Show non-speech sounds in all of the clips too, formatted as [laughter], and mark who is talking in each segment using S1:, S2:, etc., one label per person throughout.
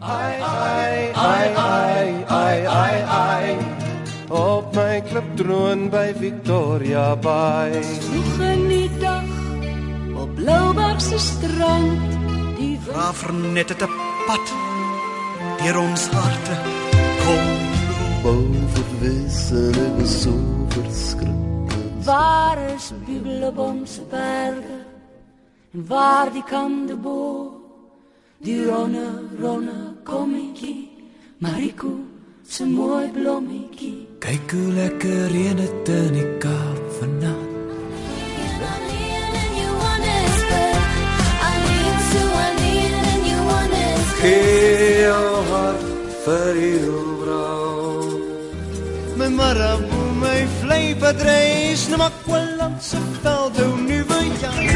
S1: Ai ai ai ai ai ai ai op my kliptroon by Victoria Bay.
S2: Vroeg in die dag op Blouberg se strand, die
S3: Raaf net 'n pad deur ons harte kom.
S1: Boven wissen ek was so verskrik.
S2: waar is Bibelbomse berge en waar die kandebo die ronne ronne kommetjie Mariko se mooi blommetjie
S3: Kyk hoe lekker reën dit in die Kaap vanaand. Gee jou hart vir jou vrou.
S1: My marabu, my vleiperdreis, na makwalang se velde nuwe jaar.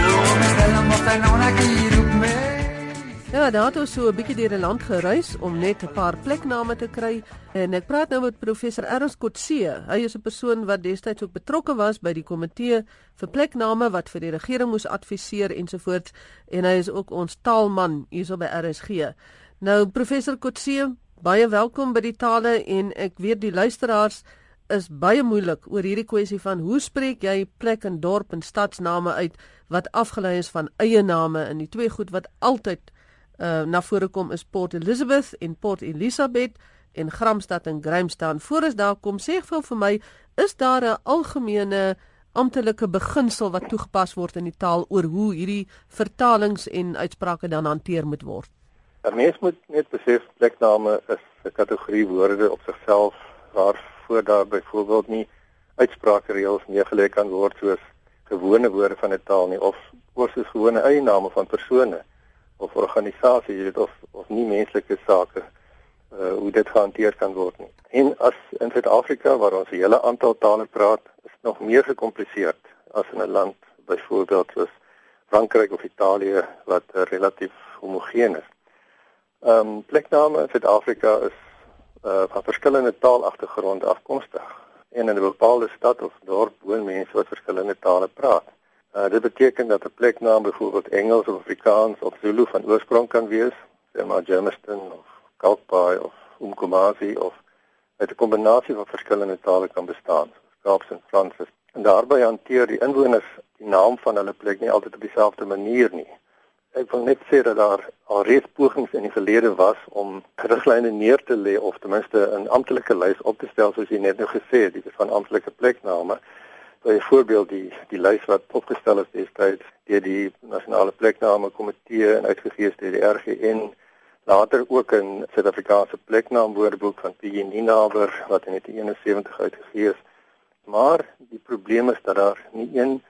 S4: Ja, daar het ons so 'n bietjie deur die land gereis om net 'n paar plekname te kry en ek praat nou met professor Ernst Kotse. Hy is 'n persoon wat destyds ook betrokke was by die komitee vir plekname wat vir die regering moes adviseer ensovoorts en hy is ook ons taalman hierso by RSG. Nou professor Kotse, baie welkom by die tale en ek weet die luisteraars is baie moeilik oor hierdie kwessie van hoe spreek jy plek en dorp en stadsname uit wat afgelei is van eie name en die twee goed wat altyd uh, na vore kom is Port Elizabeth en Port Elizabeth en Gramstad en Grimstaan. Voor as daar kom sê gou vir my, is daar 'n algemene amptelike beginsel wat toegepas word in die taal oor hoe hierdie vertalings en uitsprake dan hanteer moet word?
S5: 'n Mens moet net besef plekname is 'n kategorie woorde op sigself waarvoor daar byvoorbeeld nie uitspraakereëls neergelê kan word soos gewone woorde van 'n taal nie of oor soos gewone eiename van persone of organisasies, jy weet of of nie menslike sake uh hoe dit gehanteer kan word nie. En as in Suid-Afrika waar ons 'n hele aantal tale praat, is dit nog meer gekompliseerd as in 'n land byvoorbeeld soos Frankryk of Italië wat uh, relatief homogeen is. Ehm um, plekname in Suid-Afrika is uh van verskillende taalagtergronde afkomstig en in 'n bepaalde stad of dorp woon mense wat verskillende tale praat. Uh dit beteken dat 'n pleknaam byvoorbeeld Engels of Afrikaans of Zulu van oorsprong kan wees, sê maar Germiston of Kalkbaai of Umkomazi of uit 'n kombinasie van verskillende tale kan bestaan, Kaaps en Frans. En daarbey hanteer die inwoners die naam van hulle plek nie altyd op dieselfde manier nie. Ek wil net sê dat daar alreeds pogings in die verlede was om riglyne neer te lê of ten minste 'n amptelike lys op te stel soos jy net nou gesê het, die van amptelike plekname. Byvoorbeeld die die lys wat opgestel is destyds deur die nasionale plekname komitee en uitgegee deur die RGN later ook in Suid-Afrikaanse pleknaamwoordeboek van PG Ninaber wat in 1971 uitgegee is. Maar die probleem is dat daar nie een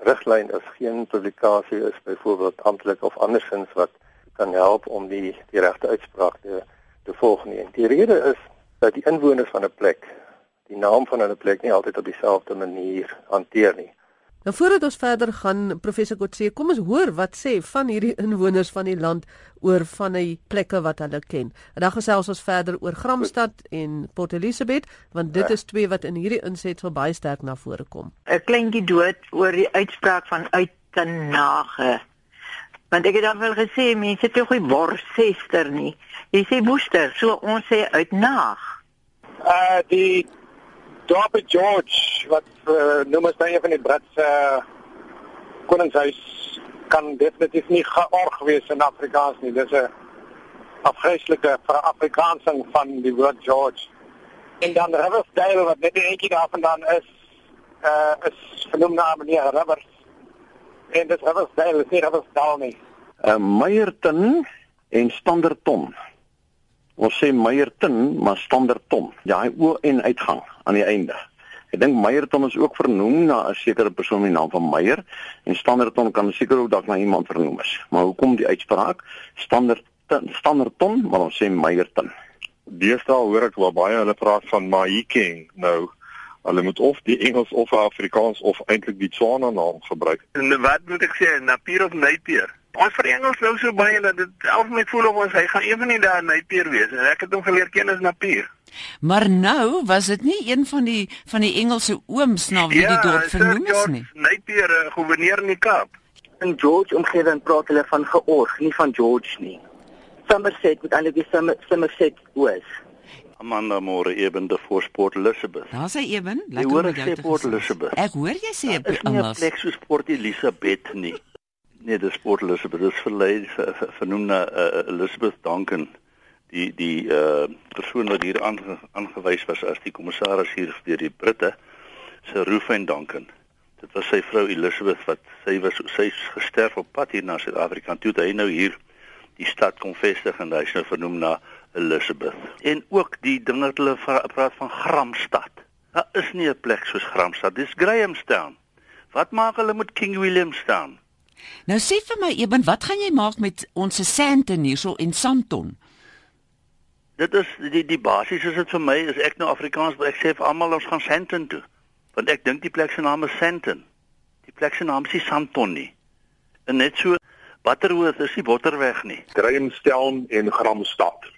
S5: riglyn is, geen publikasie is byvoorbeeld amptelik of andersins wat kan help om die die regte uitspraak te te volg nie. En die rede is dat die inwoners van 'n plek die naam van hulle plek nie altyd op dieselfde manier hanteer nie.
S4: Nou voordat ons verder gaan, professor Kotse, kom ons hoor wat sê van hierdie inwoners van die land oor van die plekke wat hulle ken. En dan gesels ons verder oor Gramstad en Port Elizabeth, want dit is twee wat in hierdie insetsel baie sterk na vore kom.
S6: 'n kleintjie dood oor die uitspraak van uittenage. Want ek het dan wel gesê mense het tog nie worsester nie. Jy sê woester, so ons sê uitnaag.
S7: uh die Dorpe George wat uh, noem as nou een van die Britse uh, koningshuis kan definitief nie georg wees in Afrikaans nie. Dis 'n afgryslike verafrikaansing van die woord George. En dan Riversdale wat net 'n entjie daarvandaan is, uh is genoem na meneer Rivers. En dis Riversdale, dis nie Riversdale nie.
S8: uh, Meyerton en Standerton. Ons sê Meyerton, maar Standerton. Ja, hy o en uitgang aan die einde. Ek dink Meyerton is ook vernoem na 'n sekere persoon met die naam van Meyer en Standerton kan seker ook dalk na iemand vernoem is. Maar hoekom die uitspraak Standerton, Standerton, maar ons sê Meyerton.
S9: Deesdae hoor ek wel baie hulle praat van Mahikeng nou. Hulle moet of die Engels of Afrikaans of eintlik die Tswana naam gebruik.
S10: En wat moet ek sê, Napier of Napier? Ons vir Engels nou so baie dat dit elf my voel of ons hy gaan een van die dae Napier wees en ek het hom geleer ken as Napier.
S11: Maar nou was dit nie een van die van die Engelse ooms na wie die dorp vernoem is nie.
S10: Napier, uh, gouverneur in die Kaap.
S12: In George omgewing praat hulle van georg, nie van George nie.
S6: Somerset met ander wie Somerset Oos.
S12: Amanda Moore eben de voor Port Elizabeth.
S11: Daar's hy eben.
S12: Jy hoor ek sê Port Elizabeth.
S11: Ek hoor jy sê
S12: Dit is nie 'n plek soos Port Elizabeth nie. Nee, dis Port Elizabeth. Dit is verlei vernoem na uh, Elizabeth Duncan, die die uh persoon wat hier aange, aangewys was as die kommissaris hier deur die Britte, se Rufyn Duncan. Dit was sy vrou Elizabeth wat sy was sy gesterf op pad hier na Suid-Afrika toe hy nou hier die stad kom vestig en hy's nou vernoem na Elizabeth. En ook die ding wat hulle praat van Gramstad. Daar is nie 'n plek soos Gramstad, dis Grahamstown. Wat maak hulle met King William staan?
S11: Nou sê vir my Eben, wat gaan jy maak met ons Sandton hierso en Sandton?
S12: Dit is die die basies is dit vir my is ek nou Afrikaans, ek sê vir almal ons gaan Sandton toe. Want ek dink die plek se naam is Sandton. Die plek se naam is nie Sandton nie. En net so Butterworth is nie Botterweg nie.
S9: Grahamstown en Gramstad.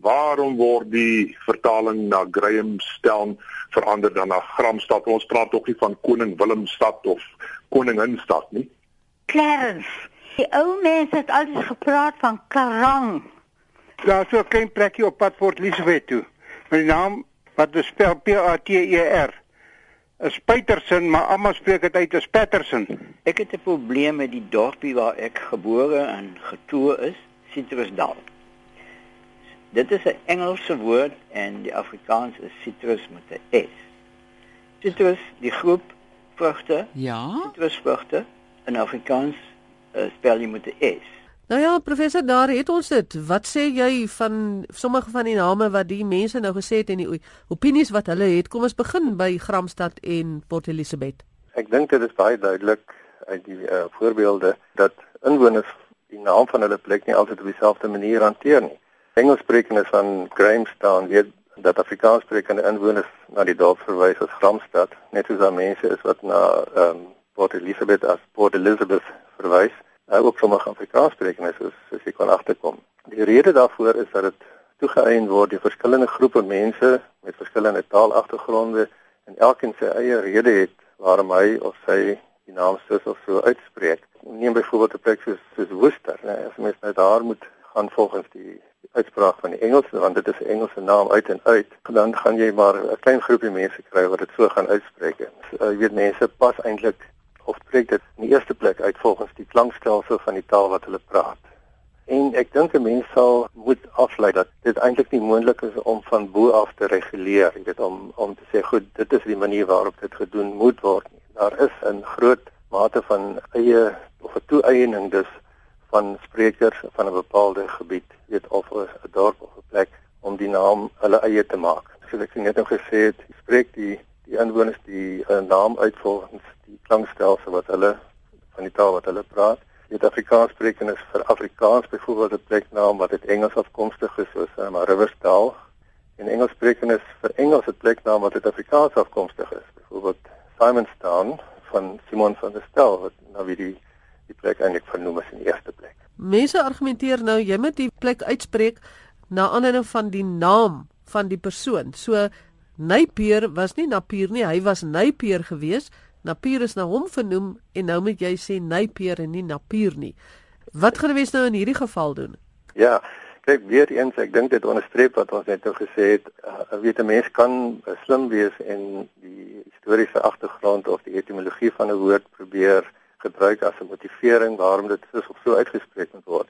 S9: Waarom word die vertaling na Grahamstown verander dan na Gramstad? Ons praat tog nie van Koning Willemstad of Koninginstad nie.
S6: Clarence. Die ou mense het altyd gepraat van Karang.
S13: Daar is 'n klein plekkie op pad Port Elizabeth toe. Met die naam wat bespel P A T E R. Is Petersen, maar almal spreek dit uit as Patterson.
S14: Ek het 'n probleem met die dorpie waar ek gebore en getoe is, Citrusdal. Dit is 'n Engelse woord en die Afrikaans is citrus met 'n S. Citrus, die groep vrugte.
S11: Ja.
S14: Citrusvrugte in Afrikaans uh, spel jy met 'n S.
S4: Nou ja, professor, daar het ons dit. Wat sê jy van sommige van die name wat die mense nou gesê het en die opinies wat hulle het? Kom ons begin by Gramstad en Port Elizabeth.
S5: Ek dink dit is baie duidelik uit die uh, voorbeelde dat inwoners die naam van hulle plek nie altyd op dieselfde manier hanteer nie. Engelssprekende van Grahamstown weet dat Afrikaanssprekende inwoners na die dorp verwys as Gramstad, net soos daar mense is wat na ehm um, Port Elizabeth as Port Elizabeth verwys. Uh, ook sommige Afrikaanssprekende soos soos jy kan agterkom. Die rede daarvoor is dat dit toegeëien word deur verskillende groepe mense met verskillende taalagtergronde en elkeen sy eie rede het waarom hy of sy die naam soos of so uitspreek. Neem byvoorbeeld 'n plek soos soos Worcester, nee, as mens nou daar moet gaan volgens die uitspraak van die Engels want dit is 'n Engelse naam uit en uit dan gaan jy maar 'n klein groepie mense kry wat dit so gaan uitspreek. So, jy weet mense pas eintlik of spreek dit in die eerste plek uit volgens die klankstelsel van die taal wat hulle praat. En ek dink 'n mens sal moet aflei dat dit eintlik nie moontlik is om van bo af te reguleer, jy weet om om te sê goed, dit is die manier waarop dit gedoen moet word nie. Daar is 'n groot mate van eie of 'n toeëning dus van sprekers van 'n bepaalde gebied, weet of 'n dorp of 'n plek om die naam hulle eie te maak. Soos ek net nou gesê het, spreek die die inwoners die uh, naam uit volgens die klankstelsel wat hulle van die taal wat hulle praat. Dit Afrikaans spreek en is vir Afrikaans byvoorbeeld 'n pleknaam wat uit Engels afkomstig is soos um, Riversdale. En Engels spreek en is vir Engels 'n pleknaam wat uit Afrikaans afkomstig is. Byvoorbeeld Simonstown van Simon van der Stel wat nou wie die die plek eintlik vernoem as in die eerste plek.
S4: Mense argumenteer nou jy moet die plek uitspreek na aanleiding van die naam van die persoon. So Napier was nie Napier nie, hy was Napier gewees. Napier is na hom vernoem en nou moet jy sê Napier en nie Napier nie. Wat gaan wees nou in hierdie geval doen?
S5: Ja, kyk weer eens, ek dink dit onderstreep wat ons net nou gesê het. Uh, weet 'n mens kan uh, slim wees en die historiese agtergrond of die etimologie van 'n woord probeer gebruik as 'n motivering waarom dit so of so uitgespreek moet word.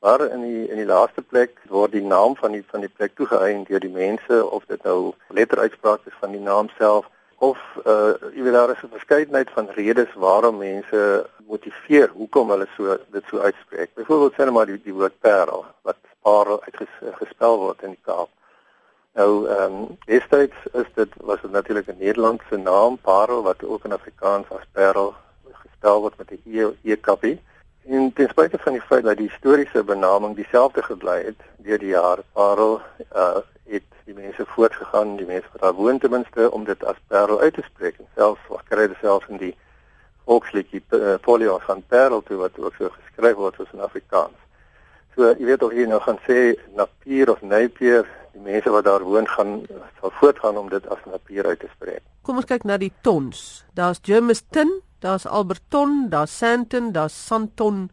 S5: Maar in die in die laaste plek word die naam van die van die plek toegeëien deur die mense of dit nou letteruitspraak is van die naam self of uh jy weet daar is 'n verskeidenheid van redes waarom mense motiveer hoekom hulle so dit so uitspreek. Byvoorbeeld sê net maar die die woord parel wat parel uitgespel word in die Kaap. Nou ehm um, destyds is dit was dit natuurlik 'n Nederlandse naam parel wat ook in Afrikaans as parel gespel word met 'n e e kappie. En ten spyte van die feit dat die historiese benaming dieselfde gebly het deur die jare, parel uh het die mense voortgegaan, die mense wat daar woon ten minste om dit as parel uit te spreek. En selfs wat kry dit selfs in die volksliedjie uh, Polios van Parel toe wat ook so geskryf word soos in Afrikaans. So jy weet of jy nou gaan sê Napier of Napier, die mense wat daar woon gaan sal voortgaan om dit as Napier uit te spreek.
S4: Kom ons kyk na die tons. Daar's Germiston, daar's Alberton, daar's Sandton, daar's Santon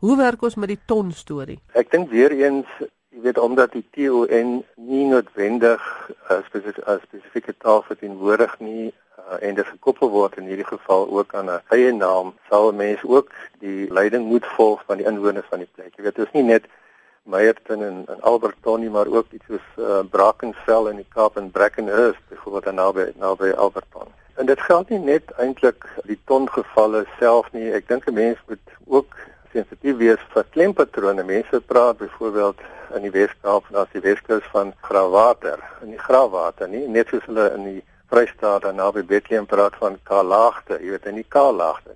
S4: Hoe werk ons met die ton storie?
S5: Ek dink weer eens Jy weet omdat die TON nie noodwendig 'n uh, spesifieke uh, spesifieke taal verteenwoordig nie uh, en dit gekoppel word in hierdie geval ook aan 'n eie naam, sal mense ook die leiding moet volg van die inwoners van die plek. Jy weet, dit is nie net Meyerton en, en Alberton nie, maar ook iets soos uh, Brackenfell in die Kaap en Brackenhurst byvoorbeeld naby naby Alberton. En dit geld nie net eintlik die tongevalle self nie. Ek dink 'n mens moet ook sensitief wees vir klempatrone. Mense praat byvoorbeeld in die Weskaap en as die Weskus van graafwater, in die graafwater nie, net soos hulle in die Vrystaat en naby Bethlehem praat van kaalaagte, jy weet in die kaalaagte.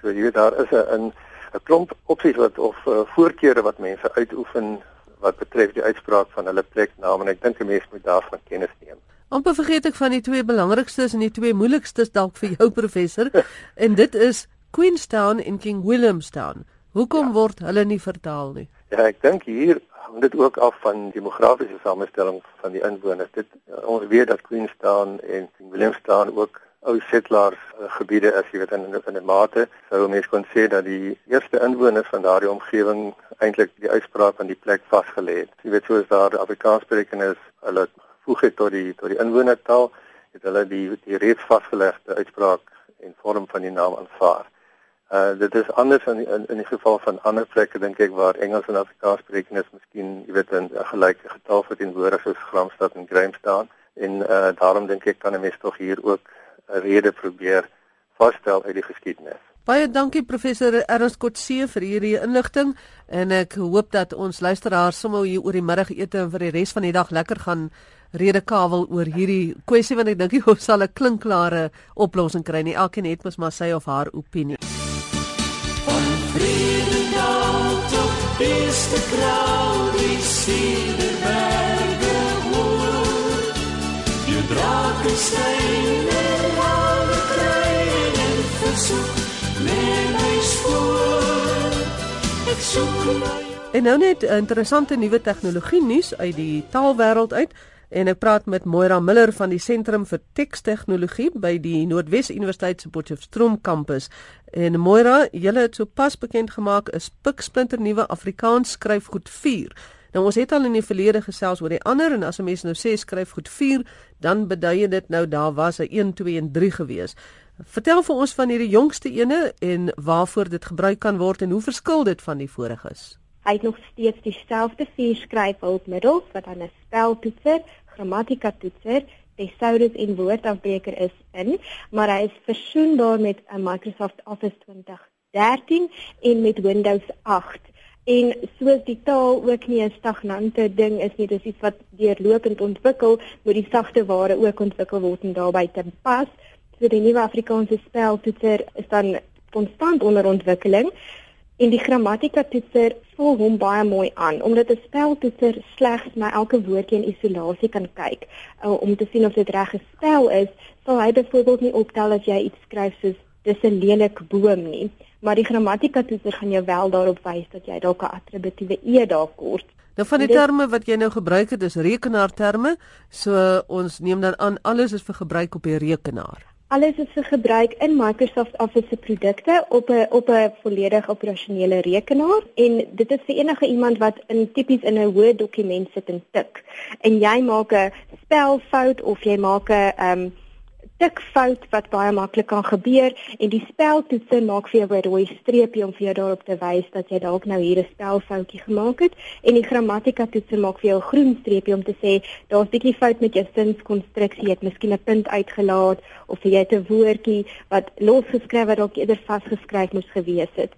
S5: So jy weet daar is 'n 'n klomp opsies wat of uh, voorkeure wat mense uitoefen wat betref die uitspraak van hulle pleknaam en ek dink 'n mens moet daarvan kennis neem.
S4: Amper vergeet ek van die twee belangrikstes en die twee moeilikstes dalk vir jou [laughs] professor en dit is Queenstown en King Williamstown. Hoekom ja. word hulle nie vertaal nie?
S5: Ja, ek dink hier hang dit ook af van demografiese samestelling van die inwoners. Dit ons weet dat Queenstown en Williamstown ook ou settlers uh, gebiede is, jy weet in in 'n mate sou mense kon sê dat die eerste inwoners van daardie omgewing eintlik die uitspraak van die plek vasgelê het. Jy weet soos daar Afrikaans sprekendes hulle voeg het tot die tot die inwonertaal, het hulle die die reeds vasgelegde uitspraak en vorm van die naam aanvaar. Uh dit is anders in in in die geval van ander plekke dink ek waar Engels en Afrikaans spreekend is, miskien jy weet 'n gelyke getal vir teenwoordig soos Gramstad en Grahamstown en uh daarom dink ek kan 'n mens tog hier ook 'n rede probeer vasstel uit die geskiedenis.
S4: Baie dankie professor Ernst Kotse vir hierdie inligting en ek hoop dat ons luisteraars sommer hier oor die middagete en vir die res van die dag lekker gaan redekawel oor hierdie kwessie want ek dink ons sal 'n klinkklare oplossing kry nie. Elkeen het mos maar sy of haar opinie. Beste kraal die Siederberge hoor. Je drake steine alle klein en versoek neem my spoor. Ek soek my En nou net interessante nuwe tegnologie nuus uit die taalwêreld uit en ek praat met Moira Miller van die Sentrum vir Tekstegnologie by die Noordwes Universiteit se Potchefstroom kampus. En Moira, julle het sopas bekend gemaak 'n spiksplinter nuwe Afrikaans skryfgoed 4. Nou ons het al in die verlede gesels oor die ander en as 'n mens nou sê skryfgoed 4, dan bedui dit nou daar was 'n 1, 2 en 3 gewees. Vertel vir ons van hierdie jongste ene en waarvoor dit gebruik kan word en hoe verskil dit van die voriges?
S15: Hy het nog steeds dieselfde vier skryfhulpmiddels wat aan 'n speltoetser, grammatika toetser, thesaurus en woordafbreker is in, maar hy is versoenbaar met 'n Microsoft Office 2013 en met Windows 8. En soos die taal ook nie 'n stagnante ding is nie, dis iets wat deurlopend ontwikkel, moet die sagte ware ook ontwikkel word en daarbey te pas. So die nuwe Afrikaanse speltoetser is dan konstant onder ontwikkeling en die grammatika toetser voel hom baie mooi aan omdat 'n speltoetser slegs na elke woordjie in isolasie kan kyk. Uh, om te sien of dit reg gespel is sal hy byvoorbeeld nie optel as jy iets skryf soos dis 'n lelike boom nie. Maar die grammatika toetser gaan jou wel daarop wys dat jy dalk 'n attributiewe e daar kort.
S4: Nou van die terme wat jy nou gebruik het is rekenaarterme so ons neem dan aan alles is vir gebruik op die rekenaar
S15: alles is vir gebruik in Microsoft Office se produkte op 'n op 'n volledig operasionele rekenaar. En dit is vir enige iemand wat in tipies in 'n Word dokument sit en tik. En jy maak 'n spelfout of jy maak 'n um, tikfout wat baie maklik kan gebeur en die speltoetse maak vir jou 'n rooi streepie om vir jou daarop te wys dat jy dalk nou hier 'n spelfoutjie gemaak het en die grammatika toetse maak vir jou 'n groen streepie om te sê daar's bietjie fout met jou sinskonstruksie, jy het miskien 'n punt uitgelaat of jy het 'n woordjie wat losgeskryf wat dalk eerder vasgeskryf moes gewees het.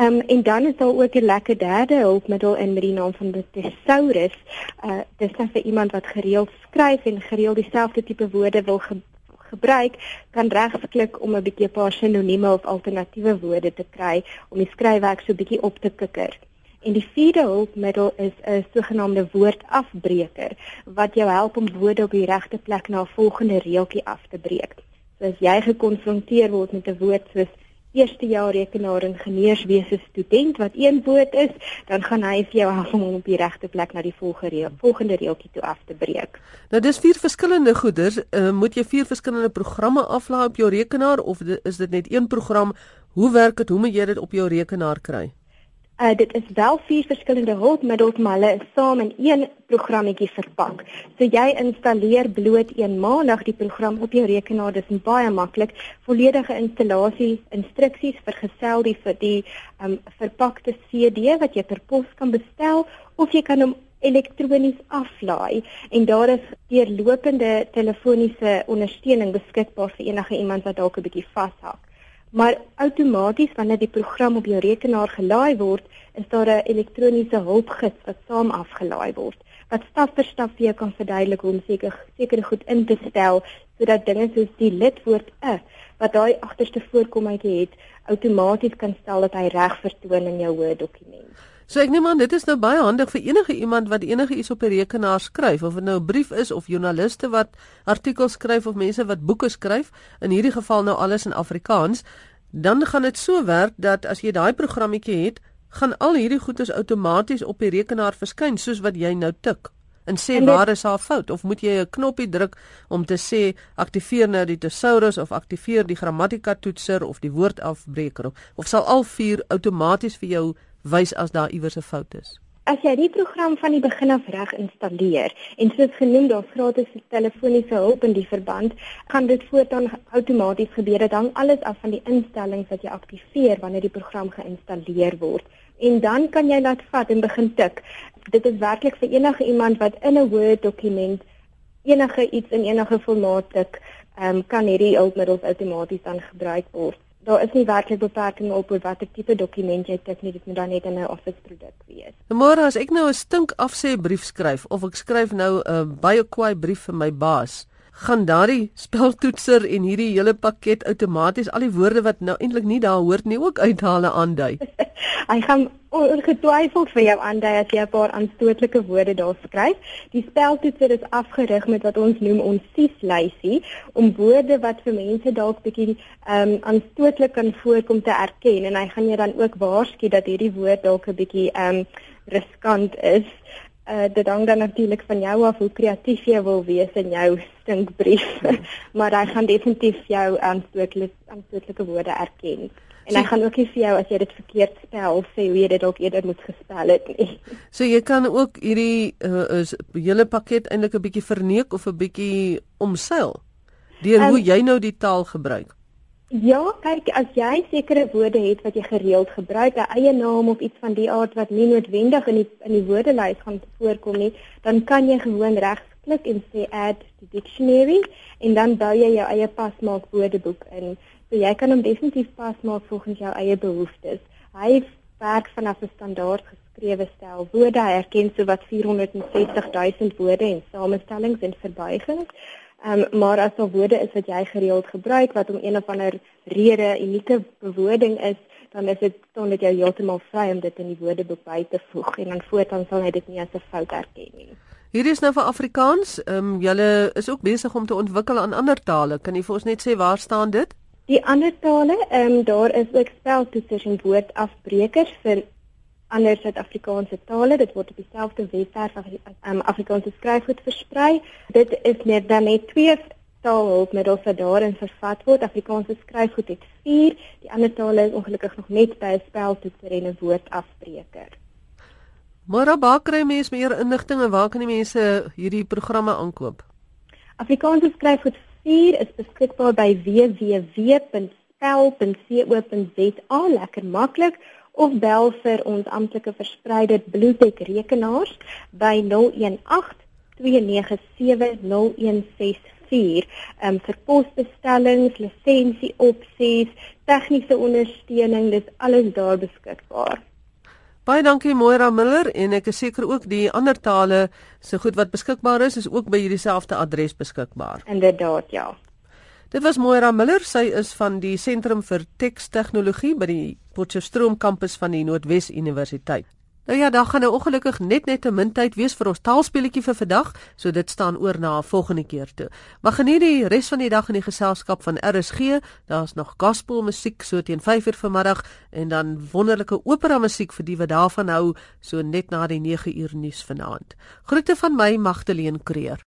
S15: Ehm um, en dan is daar ook 'n lekker derde hulpmiddel in met die naam van die thesaurus. Uh dis dan vir iemand wat gereeld skryf en gereeld dieselfde tipe woorde wil ge gebruik, kan regsklik om 'n bietjie 'n paar sinonieme of alternatiewe woorde te kry om die skryfwerk so bietjie op te kikker. En die vierde hulpmiddel is 'n sogenaamde woordafbreker wat jou help om woorde op die regte plek na 'n volgende reeltjie af te breek. So as jy gekonfronteer word met 'n woord soos eerste jaar rekenaar ingenieurswese student wat een woord is, dan gaan hy vir jou help om op die regte plek na die volgende reël, volgende reeltjie toe af te breek.
S4: Nou dis vier verskillende goeders, uh, moet jy vier verskillende programme aflaai op jou rekenaar of is dit net een program? Hoe werk dit? Hoe moet jy dit op jou rekenaar kry?
S15: Uh dit is wel vier verskillende hulpmiddels, maar hulle is saam in een programmetjie verpak. So jy installeer bloot eenmalig die program op jou rekenaar. Dit is baie maklik. Volledige installasie instruksies vergesel die vir die um verpakte CD wat jy per pos kan bestel of jy kan hom elektronies aflaai en daar is deurlopende telefoniese ondersteuning beskikbaar vir enige iemand wat dalk 'n bietjie vashak. Maar outomaties wanneer die program op jou rekenaar gelaai word, is daar 'n elektroniese hulpgids wat saam afgelaai word wat stap vir stap vir jou kan verduidelik hoe om seker seker goed in te stel sodat dinge soos die lidwoord 'n wat daai agterste voorkomitjie het outomaties kan stel dat hy reg vertoon in jou Word dokument.
S4: So ek neem aan dit is nou baie handig vir enige iemand wat enige iets op 'n rekenaar skryf of dit nou 'n brief is of joernaliste wat artikels skryf of mense wat boeke skryf, in hierdie geval nou alles in Afrikaans, dan gaan dit so werk dat as jy daai programmetjie het, gaan al hierdie goedes outomaties op die rekenaar verskyn soos wat jy nou tik en sê en dit, waar is haar fout of moet jy 'n knoppie druk om te sê aktiveer nou die thesaurus of aktiveer die grammatika toetser of die woordafbreker of, of sal al vier outomaties vir jou wys as daar iewers 'n fout is.
S15: As jy die program van die begin af reg installeer en soos genoem daar gratis telefoniese hulp in die verband, gaan dit voortaan outomaties gebeur. Dit hang alles af van die instellings wat jy aktiveer wanneer die program geïnstalleer word. En dan kan jy laat vat en begin tik. Dit is werklik vir enige iemand wat in 'n Word dokument enige iets in enige formaat tik, um, kan hierdie hulpmiddels outomaties dan gebruik word daar is nie werklik beperkings op watter tipe dokument jy tik nie, dit moet dan net 'n office produk wees.
S4: Môre as ek nou 'n stink afsê brief skryf of ek skryf nou 'n baie kwaai brief vir my baas, gaan daardie speltoetser en hierdie hele pakket outomaties al die woorde wat nou eintlik nie daar hoort nie ook uithaal en aandui. [laughs]
S15: Hy gaan ongetwyfeld vir jou aandui as jy 'n paar aanstootlike woorde daar skryf. Die speltoetser is afgerig met wat ons noem ons sieslysie om woorde wat vir mense dalk bietjie ehm um, aanstootlik kan voorkom te erken en hy gaan jou dan ook waarsku dat hierdie woord dalk 'n bietjie ehm um, riskant is uh, dit hang dan natuurlik van jou af hoe kreatief jy wil wees in jou [laughs] stinkbrief. maar hy gaan definitief jou aanstootlike aanstootlike woorde erken. En hy gaan ook nie vir jou as jy dit verkeerd spel sê hoe jy dit dalk eerder moet gespel het nie. [laughs]
S4: So jy kan ook hierdie uh, is hele pakket eintlik 'n bietjie verneek of 'n bietjie omseil deur um, hoe jy nou die taal gebruik.
S15: Ja, kyk, as jy sekere woorde het wat jy gereeld gebruik, 'n eie naam of iets van die aard wat nie noodwendig in die in die woordelys gaan voorkom nie, dan kan jy gewoon regsklik en sê add to dictionary en dan bou jy jou eie pasmaak woordeboek in. So jy kan hom definitief pasmaak volgens jou eie behoeftes. Hy werk vanaf 'n standaard geskrewe stel woorde. Hy erken so wat 460 000 woorde en samestellings en verbuigings. Um, maar as daar woorde is wat jy gereeld gebruik wat om een of ander rede unieke bewoording is, dan is dit dan net jy heeltemal vry om dit in die woordeboek by te voeg en dan voortaan sal hy dit nie as 'n fout erken nie.
S4: Hier is nou vir Afrikaans. Ehm um, julle is ook besig om te ontwikkel aan ander tale. Kan jy vir ons net sê waar staan dit?
S15: Die ander tale, ehm um, daar is ook speltoetsers en woordafbrekers vir ander Suid-Afrikaanse tale. Dit word op dieselfde webwerf as um, Afrikaanse skryfgoed versprei. Dit is net dan net twee taalhulpmiddels wat daarin vervat word. Afrikaanse skryfgoed het 4. Die ander tale is ongelukkig nog net by 'n speltoetser en 'n woordafbreker.
S4: Maar waar kry mense meer inligting en waar kan die mense hierdie programme aankoop?
S15: Afrikaanse skryfgoed 4 is beskikbaar by www.spel.co.za, lekker maklik of bel vir ons amptelike verspreide Bluetech rekenaars by 018 297 0164 um, vir posbestellings, lisensie opsies, tegniese ondersteuning, dis alles daar beskikbaar.
S4: Baie dankie Moira Miller en ek is seker ook die ander tale se so goed wat beskikbaar is is ook by hierdie selfde adres beskikbaar.
S15: Inderdaad, ja.
S4: Dit was Moira Miller, sy is van die Sentrum vir Tekstegnologie by die Potchefstroom kampus van die Noordwes Universiteit. Nou ja, daar gaan nou ongelukkig net net 'n min tyd wees vir ons taalspeletjie vir vandag, so dit staan oor na 'n volgende keer toe. Maar geniet die res van die dag in die geselskap van RSG. Daar's nog gospel musiek so teen 5:00 vanmiddag en dan wonderlike opera musiek vir die wat daarvan hou, so net na die 9:00 nuus vanaand. Groete van my Magdalene Creer.